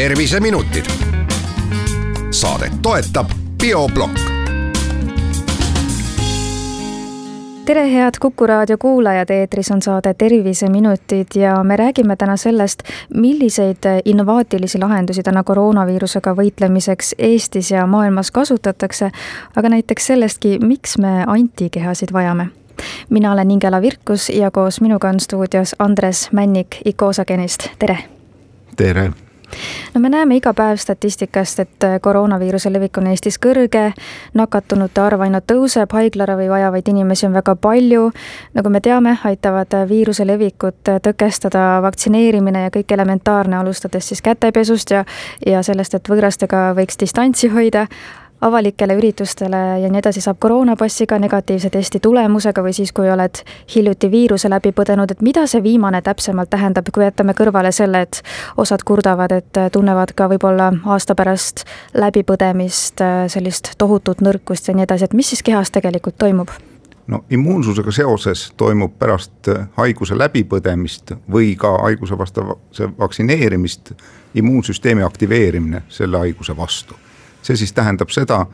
terviseminutid. saadet toetab Bioblokk tere, head Kuku raadio kuulajad, eetris on saade Terviseminutid ja me räägime täna sellest, milliseid innovaatilisi lahendusi täna koroonaviirusega võitlemiseks Eestis ja maailmas kasutatakse, aga näiteks sellestki, miks me antikehasid vajame mina olen Ingela Virkus ja koos minuga on stuudios Andres Männik Icosagenist, tere! tere! No me näeme iga päev statistikast, et koroonaviiruse levik on Eestis kõrge, nakatunute arv aina tõuseb, haiglaravi vajavaid inimesi on väga palju. nagu me teame, aitavad viiruse levikut tõkestada vaktsineerimine ja kõik elementaarne, alustades siis kätepesust ja, ja sellest, et võõrastega võiks distantsi hoida avalikele üritustele ja nii edasi saab koroonapassiga negatiivse testi tulemusega või siis, kui oled hiljuti viiruse läbi põdenud, et mida see viimane täpsemalt tähendab, kui jätame kõrvale selle, et osad kurdavad, et tunnevad ka võib-olla aasta pärast läbipõdemist sellist tohutut nõrkust ja nii edasi, et mis siis kehas tegelikult toimub? no immuunsusega seoses toimub pärast haiguse läbipõdemist või ka haiguse vastase vaktsineerimist immuunsüsteemi aktiveerimine selle haiguse vastu see siis tähendab seda,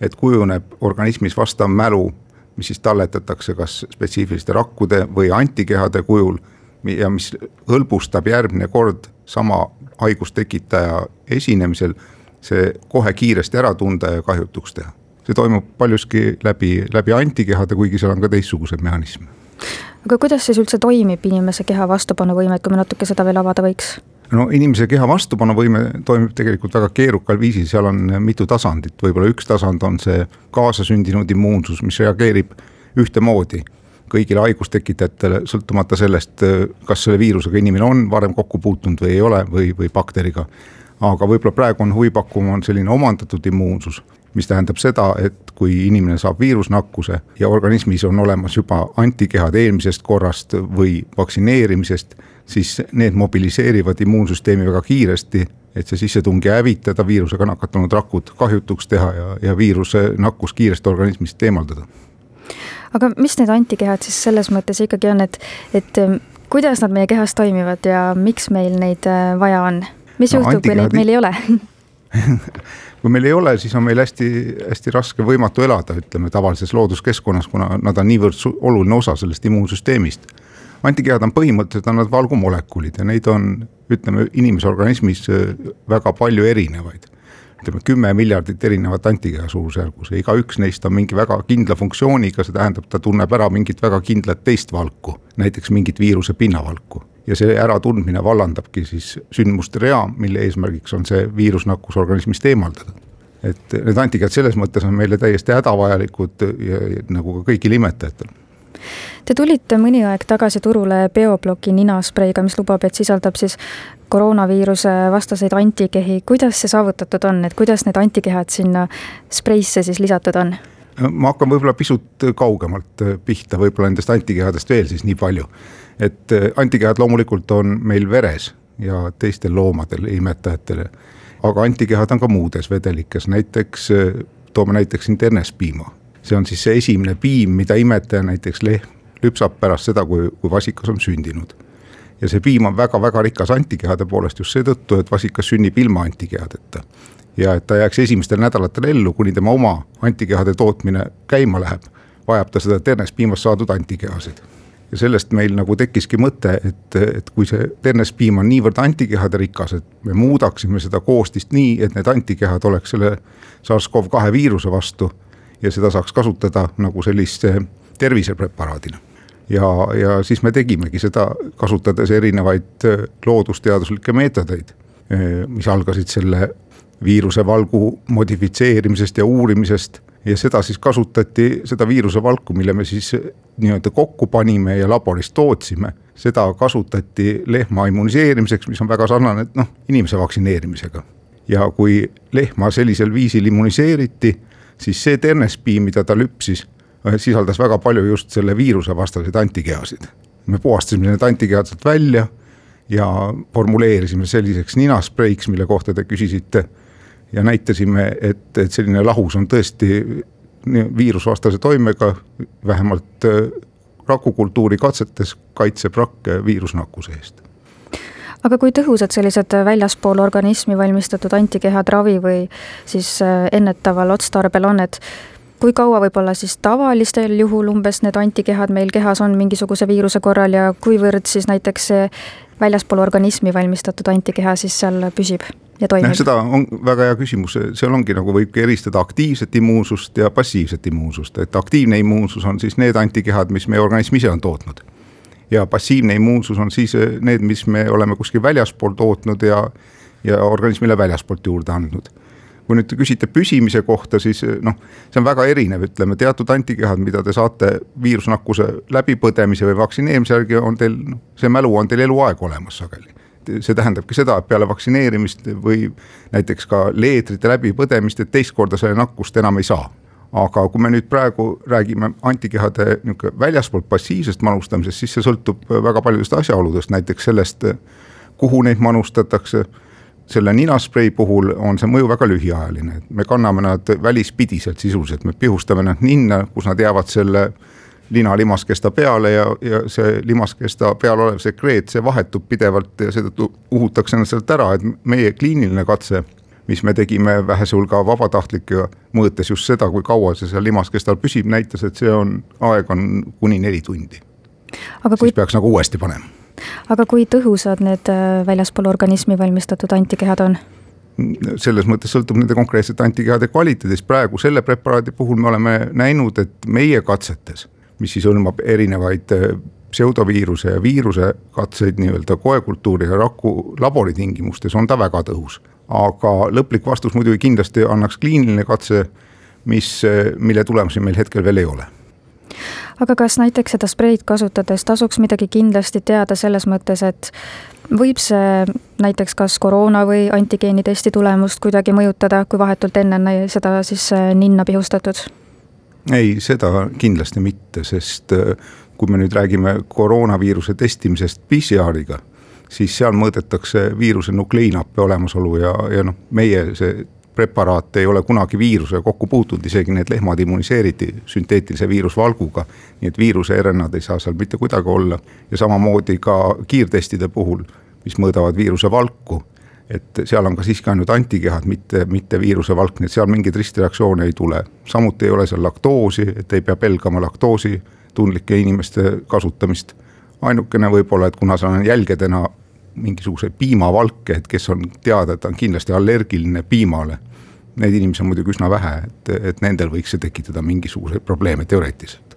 et kujuneb organismis vastav mälu, mis siis talletatakse kas spetsiifiliste rakkude või antikehade kujul ja mis hõlbustab järgmine kord sama haigustekitaja esinemisel see kohe kiiresti ära tunda ja kahjutuks teha. see toimub paljuski läbi, läbi antikehade, kuigi seal on ka teistsuguseid mehhanisme. aga kuidas siis üldse toimib inimese keha vastupanuvõime, et kui me natuke seda veel avada võiks? No inimese keha vastupanuvõime toimib tegelikult väga keerukal viisil, seal on mitu tasandit, võib-olla üks tasand on see kaasasündinud immuunsus, mis reageerib ühtemoodi kõigile haigustekitajatele, sõltumata sellest, kas selle viirusega inimene on varem kokku puutunud või ei ole või, või bakteriga. aga võib-olla praegu on huvipakkuv, on selline omandatud immuunsus, mis tähendab seda, et kui inimene saab viirusnakkuse ja organismis on olemas juba antikehad eelmisest korrast või vaktsineerimisest siis need mobiliseerivad immuunsüsteemi väga kiiresti, et see sissetungi hävitada, viirusega nakatunud rakud kahjutuks teha ja, ja viiruse nakkus kiiresti organismist eemaldada. aga mis need antikehad siis selles mõttes ikkagi on, et, et ähm, kuidas nad meie kehas toimivad ja miks meil neid äh, vaja on? mis no, juhtub, kui neid meil ei ole kui meil ei ole, siis on meil hästi-hästi raske, võimatu elada, ütleme tavalises looduskeskkonnas, kuna nad on niivõrd oluline osa sellest immuunsüsteemist antikehad on põhimõtteliselt on nad valgumolekulid ja neid on, ütleme inimese organismis äh, väga palju erinevaid. ütleme kümme miljardit erinevat antikeha suurusjärgus ja igaüks neist on mingi väga kindla funktsiooniga, see tähendab, ta tunneb ära mingit väga kindlat teist valku, näiteks mingit viiruse pinnavalku ja see äratundmine vallandabki siis sündmuste rea, mille eesmärgiks on see viirusnakkus organismist eemaldada. Et need antikehad selles mõttes on meile täiesti hädavajalikud ja, ja nagu ka kõigil imetajatel. Te tulite mõni aeg tagasi turule Beobloki ninaspreiga, mis lubab, et sisaldab siis koroonaviiruse vastaseid antikehi, kuidas see saavutatud on, et kuidas need antikehad sinna spreisse siis lisatud on? Ma hakkan võib-olla pisut kaugemalt pihta, võib-olla nendest antikehadest veel siis nii palju. et antikehad loomulikult on meil veres ja teistel loomadel, imetajatel. aga antikehad on ka muudes vedelikes, näiteks toome näiteks siin ternespiima see on siis see esimene piim, mida imetaja, näiteks lehm, lüpsab pärast seda, kui, kui vasikas on sündinud. Ja see piim on väga-väga rikas antikehade poolest just seetõttu, et vasikas sünnib ilma antikehadeta. ja et ta jääks esimestel nädalatel ellu, kuni tema oma antikehade tootmine käima läheb, vajab ta seda ternespiimast saadud antikehasid ja sellest meil nagu tekkiski mõte, et, et kui see ternespiim on niivõrd antikehade rikas, et me muudaksime seda koostist nii, et need antikehad oleks selle SARS-CoV-2 viiruse vastu ja seda saaks kasutada nagu sellise tervisepreparaadina. Ja, ja siis me tegimegi seda, kasutades erinevaid äh, loodusteaduslikke meetodeid, äh, mis algasid selle viiruse valgu modifitseerimisest ja uurimisest ja seda siis kasutati, seda viiruse valku, mille me siis äh, nii-öelda kokku panime ja laboris tootsime, seda kasutati lehma immuniseerimiseks, mis on väga sarnane, noh, inimese vaktsineerimisega. ja kui lehma sellisel viisil immuniseeriti siis see ternespiim, mida ta lüpsis, sisaldas väga palju just selle viiruse vastaseid antikehasid. me puhastasime need antikehad sealt välja ja formuleerisime selliseks ninaspreiks, mille kohta te küsisite. ja näitasime, et, et selline lahus on tõesti viirusvastase toimega, vähemalt äh, rakukultuuri katsetes kaitseb rakke viirusnakkuse eest aga kui tõhusad sellised väljaspool organismi valmistatud antikehad ravi või siis äh, ennetaval otstarbel on, et kui kaua võib-olla siis tavalistel juhul umbes need antikehad meil kehas on mingisuguse viiruse korral ja kuivõrd siis näiteks see väljaspool organismi valmistatud antikeha siis seal püsib ja toimib? seda on väga hea küsimus, seal ongi nagu võibki eristada aktiivset immuunsust ja passiivset immuunsust, et aktiivne immuunsus on siis need antikehad, mis meie organism ise on tootnud ja passiivne immuunsus on siis eh, need, mis me oleme kuskil väljaspool tootnud ja, ja organismile väljaspoolt juurde andnud. Kui nüüd te küsite püsimise kohta, siis eh, noh, see on väga erinev, ütleme teatud antikehad, mida te saate viirusnakkuse läbipõdemise või vaktsineerimise järgi on teil, noh, see mälu on teil eluaeg olemas sageli see tähendabki seda, et peale vaktsineerimist või näiteks ka leetrite läbipõdemist, et teist korda selle nakkust enam ei saa aga kui me nüüd praegu räägime antikehade nihuke väljaspoolt passiivsest manustamisest, siis see sõltub väga paljudest asjaoludest, näiteks sellest, kuhu neid manustatakse. Selle ninasprei puhul on see mõju väga lühiajaline, et me kanname nad välispidiselt sisuliselt, me pihustame nad ninna, kus nad jäävad selle linalimaskesta peale ja, ja see limaskesta peal olev sekreet, see vahetub pidevalt ja seetõttu uhutakse nad sealt ära, et meie kliiniline katse mis me tegime vähese hulga vabatahtlikega, mõõtes just seda, kui kaua see seal limaskestal püsib, näitas, et see on, aeg on kuni neli tundi. siis kui... peaks nagu uuesti panema. Aga kui tõhusad need äh, väljaspool organismi valmistatud antikehad on? selles mõttes sõltub nende konkreetsete antikehade kvaliteedist, praegu selle preparaadi puhul me oleme näinud, et meie katsetes, mis siis hõlmab erinevaid äh, pseudoviiruse ja viiruse katseid nii-öelda koekultuuri ja raku laboritingimustes on ta väga tõhus. Aga lõplik vastus muidugi kindlasti annaks kliiniline katse, mis, mille tulemusi meil hetkel veel ei ole aga kas näiteks seda spreid kasutades tasuks midagi kindlasti teada selles mõttes, et võib see näiteks kas koroona või antigeenitesti tulemust kuidagi mõjutada, kui vahetult enne seda siis äh, ninna pihustatud? ei, seda kindlasti mitte, sest äh, kui me nüüd räägime koroonaviiruse testimisest PCR-iga siis seal mõõdetakse viiruse nukleiinappe olemasolu ja, ja noh, meie see preparaat ei ole kunagi viirusega kokku puutunud, isegi need lehmad immuniseeriti sünteetilise viirusvalguga. nii et viiruse RNA-d ei saa seal mitte kuidagi olla ja samamoodi ka kiirtestide puhul, mis mõõdavad viiruse valku. et seal on ka siiski ainult antikehad, mitte, mitte viiruse valk, nii et seal mingeid ristireaktsioone ei tule. samuti ei ole seal laktoosi, et ei pea pelgama laktoosi tundlike inimeste kasutamist ainukene võib-olla, et kuna seal on jälgedena mingisuguse piimavalke, et kes on teada, et ta on kindlasti allergiline piimale. Neid inimesi on muidugi üsna vähe, et, et nendel võiks see tekitada mingisuguseid probleeme teoreetiliselt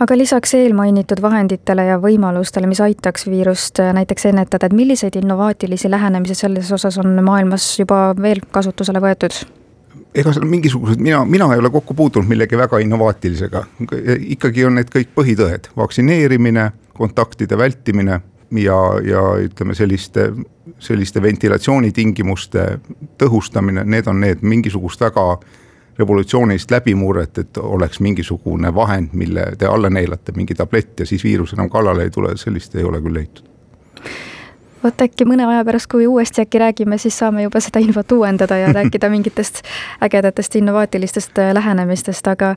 aga lisaks eelmainitud vahenditele ja võimalustele, mis aitaks viirust näiteks ennetada, et milliseid innovaatilisi lähenemisi selles osas on maailmas juba veel kasutusele võetud? ega seal mingisugused, mina, mina ei ole kokku puutunud millegi väga innovaatilisega, ikkagi on need kõik põhitõed, vaktsineerimine, kontaktide vältimine ja, ja ütleme, selliste, selliste ventilatsioonitingimuste tõhustamine, need on need mingisugust väga revolutsioonilist läbimurret, et oleks mingisugune vahend, mille te alla neelate, mingi tablett ja siis viirus enam kallale ei tule, sellist ei ole küll leitud vot äkki mõne aja pärast, kui uuesti äkki räägime, siis saame juba seda infot uuendada ja rääkida mingitest ägedatest innovaatilistest äh, lähenemistest, aga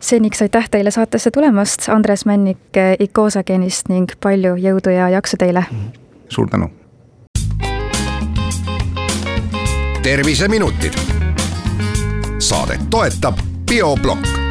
seniks aitäh teile saatesse tulemast, Andres Männik äh, Icosa geenist ning palju jõudu ja jaksu teile! suur tänu! terviseminutid. saadet toetab bioblokk